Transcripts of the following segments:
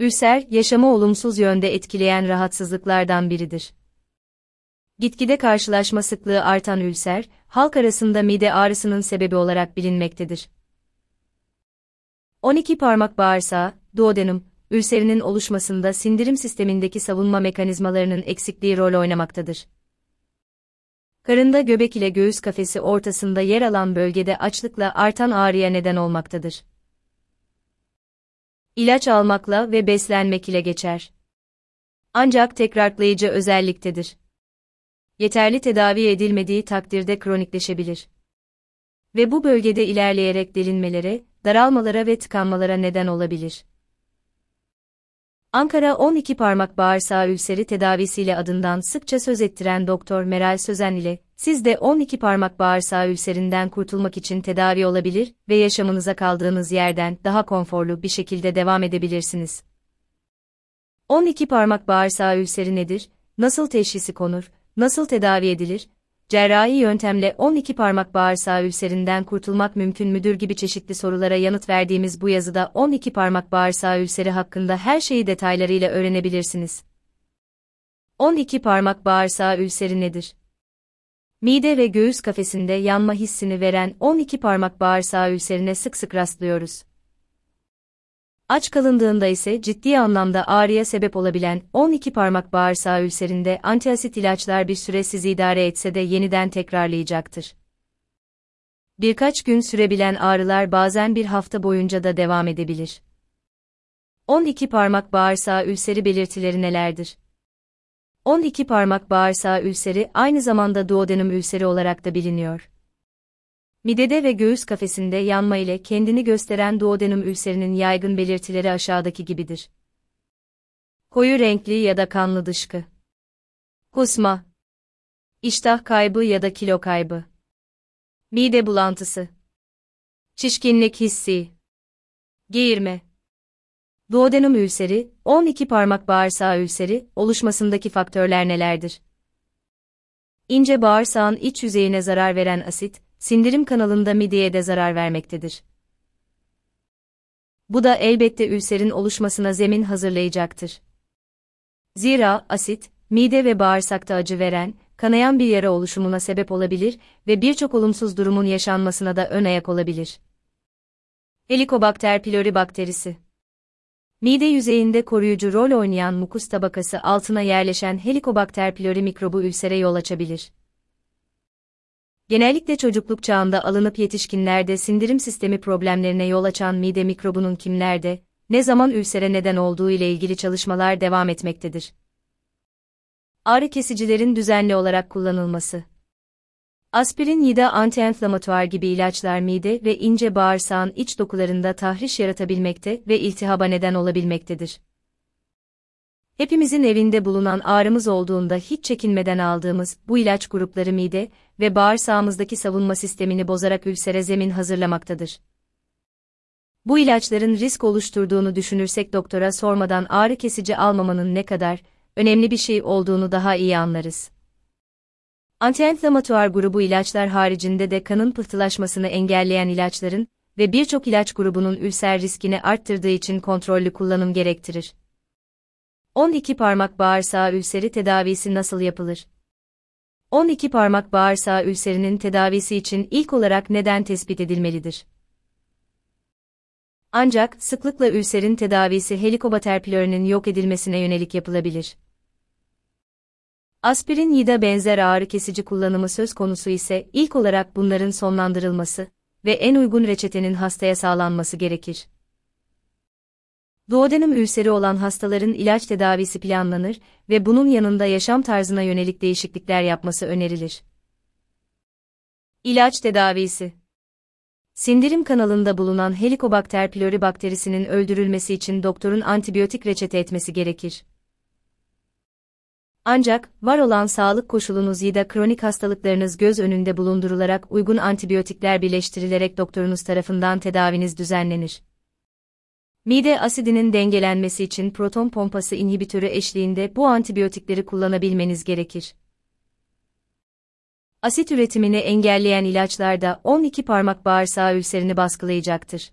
Ülser, yaşamı olumsuz yönde etkileyen rahatsızlıklardan biridir. Gitgide karşılaşma sıklığı artan ülser, halk arasında mide ağrısının sebebi olarak bilinmektedir. 12 parmak bağırsağı, duodenum, ülserinin oluşmasında sindirim sistemindeki savunma mekanizmalarının eksikliği rol oynamaktadır. Karında göbek ile göğüs kafesi ortasında yer alan bölgede açlıkla artan ağrıya neden olmaktadır. İlaç almakla ve beslenmek ile geçer. Ancak tekrarlayıcı özelliktedir. Yeterli tedavi edilmediği takdirde kronikleşebilir. Ve bu bölgede ilerleyerek delinmelere, daralmalara ve tıkanmalara neden olabilir. Ankara 12 parmak bağırsağı ülseri tedavisiyle adından sıkça söz ettiren Doktor Meral Sözen ile, siz de 12 parmak bağırsağı ülserinden kurtulmak için tedavi olabilir ve yaşamınıza kaldığınız yerden daha konforlu bir şekilde devam edebilirsiniz. 12 parmak bağırsağı ülseri nedir, nasıl teşhisi konur, nasıl tedavi edilir, cerrahi yöntemle 12 parmak bağırsağı ülserinden kurtulmak mümkün müdür gibi çeşitli sorulara yanıt verdiğimiz bu yazıda 12 parmak bağırsağı ülseri hakkında her şeyi detaylarıyla öğrenebilirsiniz. 12 parmak bağırsağı ülseri nedir? Mide ve göğüs kafesinde yanma hissini veren 12 parmak bağırsağı ülserine sık sık rastlıyoruz. Aç kalındığında ise ciddi anlamda ağrıya sebep olabilen 12 parmak bağırsağı ülserinde antiasit ilaçlar bir süre sizi idare etse de yeniden tekrarlayacaktır. Birkaç gün sürebilen ağrılar bazen bir hafta boyunca da devam edebilir. 12 parmak bağırsağı ülseri belirtileri nelerdir? 12 parmak bağırsağı ülseri aynı zamanda duodenum ülseri olarak da biliniyor. Midede ve göğüs kafesinde yanma ile kendini gösteren duodenum ülserinin yaygın belirtileri aşağıdaki gibidir. Koyu renkli ya da kanlı dışkı. Kusma. İştah kaybı ya da kilo kaybı. Mide bulantısı. Şişkinlik hissi. Geğirme. Duodenum ülseri, 12 parmak bağırsağı ülseri, oluşmasındaki faktörler nelerdir? İnce bağırsağın iç yüzeyine zarar veren asit, sindirim kanalında mideye de zarar vermektedir. Bu da elbette ülserin oluşmasına zemin hazırlayacaktır. Zira asit, mide ve bağırsakta acı veren, kanayan bir yara oluşumuna sebep olabilir ve birçok olumsuz durumun yaşanmasına da ön ayak olabilir. Helicobacter pylori bakterisi Mide yüzeyinde koruyucu rol oynayan mukus tabakası altına yerleşen Helicobacter pylori mikrobu ülsere yol açabilir. Genellikle çocukluk çağında alınıp yetişkinlerde sindirim sistemi problemlerine yol açan mide mikrobunun kimlerde, ne zaman ülsere neden olduğu ile ilgili çalışmalar devam etmektedir. Ağrı kesicilerin düzenli olarak kullanılması. Aspirin yida antienflamatuar gibi ilaçlar mide ve ince bağırsağın iç dokularında tahriş yaratabilmekte ve iltihaba neden olabilmektedir. Hepimizin evinde bulunan ağrımız olduğunda hiç çekinmeden aldığımız bu ilaç grupları mide ve bağırsağımızdaki savunma sistemini bozarak ülsere zemin hazırlamaktadır. Bu ilaçların risk oluşturduğunu düşünürsek doktora sormadan ağrı kesici almamanın ne kadar önemli bir şey olduğunu daha iyi anlarız. Antienflamatuar grubu ilaçlar haricinde de kanın pıhtılaşmasını engelleyen ilaçların ve birçok ilaç grubunun ülser riskini arttırdığı için kontrollü kullanım gerektirir. 12 parmak bağırsağı ülseri tedavisi nasıl yapılır? 12 parmak bağırsağı ülserinin tedavisi için ilk olarak neden tespit edilmelidir? Ancak sıklıkla ülserin tedavisi Helicobacter pylori'nin yok edilmesine yönelik yapılabilir. Aspirin yida benzer ağrı kesici kullanımı söz konusu ise ilk olarak bunların sonlandırılması ve en uygun reçetenin hastaya sağlanması gerekir. Duodenum ülseri olan hastaların ilaç tedavisi planlanır ve bunun yanında yaşam tarzına yönelik değişiklikler yapması önerilir. İlaç tedavisi Sindirim kanalında bulunan Helicobacter pylori bakterisinin öldürülmesi için doktorun antibiyotik reçete etmesi gerekir. Ancak, var olan sağlık koşulunuz ya da kronik hastalıklarınız göz önünde bulundurularak uygun antibiyotikler birleştirilerek doktorunuz tarafından tedaviniz düzenlenir. Mide asidinin dengelenmesi için proton pompası inhibitörü eşliğinde bu antibiyotikleri kullanabilmeniz gerekir. Asit üretimini engelleyen ilaçlar da 12 parmak bağırsağı ülserini baskılayacaktır.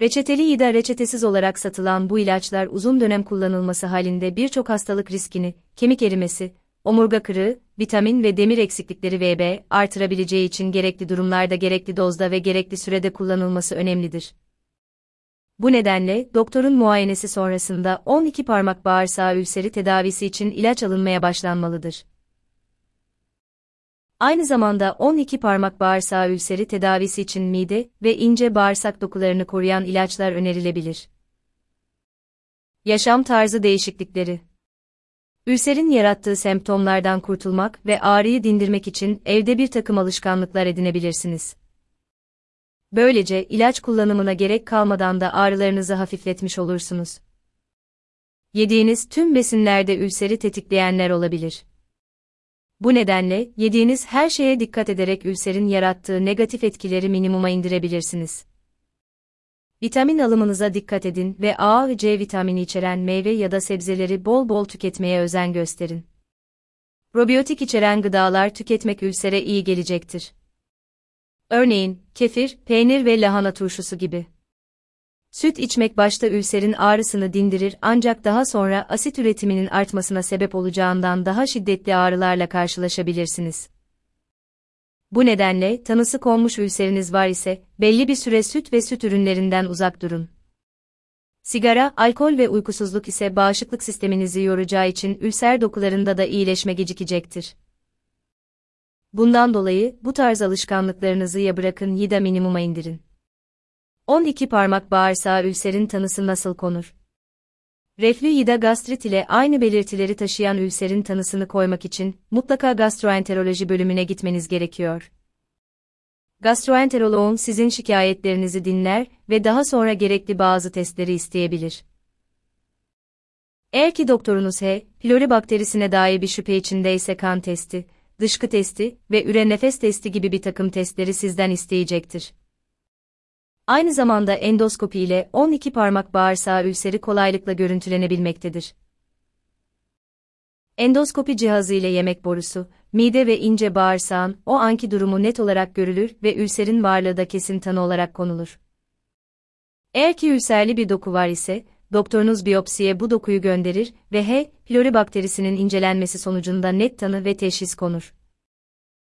Reçeteli ya da reçetesiz olarak satılan bu ilaçlar uzun dönem kullanılması halinde birçok hastalık riskini, kemik erimesi, omurga kırığı, vitamin ve demir eksiklikleri VB artırabileceği için gerekli durumlarda gerekli dozda ve gerekli sürede kullanılması önemlidir. Bu nedenle doktorun muayenesi sonrasında 12 parmak bağırsağı ülseri tedavisi için ilaç alınmaya başlanmalıdır. Aynı zamanda 12 parmak bağırsağı ülseri tedavisi için mide ve ince bağırsak dokularını koruyan ilaçlar önerilebilir. Yaşam tarzı değişiklikleri Ülserin yarattığı semptomlardan kurtulmak ve ağrıyı dindirmek için evde bir takım alışkanlıklar edinebilirsiniz. Böylece ilaç kullanımına gerek kalmadan da ağrılarınızı hafifletmiş olursunuz. Yediğiniz tüm besinlerde ülseri tetikleyenler olabilir. Bu nedenle yediğiniz her şeye dikkat ederek ülserin yarattığı negatif etkileri minimuma indirebilirsiniz. Vitamin alımınıza dikkat edin ve A ve C vitamini içeren meyve ya da sebzeleri bol bol tüketmeye özen gösterin. Probiyotik içeren gıdalar tüketmek ülsere iyi gelecektir. Örneğin, kefir, peynir ve lahana turşusu gibi. Süt içmek başta ülserin ağrısını dindirir ancak daha sonra asit üretiminin artmasına sebep olacağından daha şiddetli ağrılarla karşılaşabilirsiniz. Bu nedenle tanısı konmuş ülseriniz var ise belli bir süre süt ve süt ürünlerinden uzak durun. Sigara, alkol ve uykusuzluk ise bağışıklık sisteminizi yoracağı için ülser dokularında da iyileşme gecikecektir. Bundan dolayı bu tarz alışkanlıklarınızı ya bırakın ya da minimuma indirin. 12 parmak bağırsağı ülserin tanısı nasıl konur? Reflü ya da gastrit ile aynı belirtileri taşıyan ülserin tanısını koymak için mutlaka gastroenteroloji bölümüne gitmeniz gerekiyor. Gastroenteroloğun sizin şikayetlerinizi dinler ve daha sonra gerekli bazı testleri isteyebilir. Eğer ki doktorunuz H. pylori bakterisine dair bir şüphe içindeyse kan testi, dışkı testi ve üre nefes testi gibi bir takım testleri sizden isteyecektir. Aynı zamanda endoskopi ile 12 parmak bağırsağı ülseri kolaylıkla görüntülenebilmektedir. Endoskopi cihazı ile yemek borusu, mide ve ince bağırsağın o anki durumu net olarak görülür ve ülserin varlığı da kesin tanı olarak konulur. Eğer ki ülserli bir doku var ise, doktorunuz biyopsiye bu dokuyu gönderir ve H. pylori bakterisinin incelenmesi sonucunda net tanı ve teşhis konur.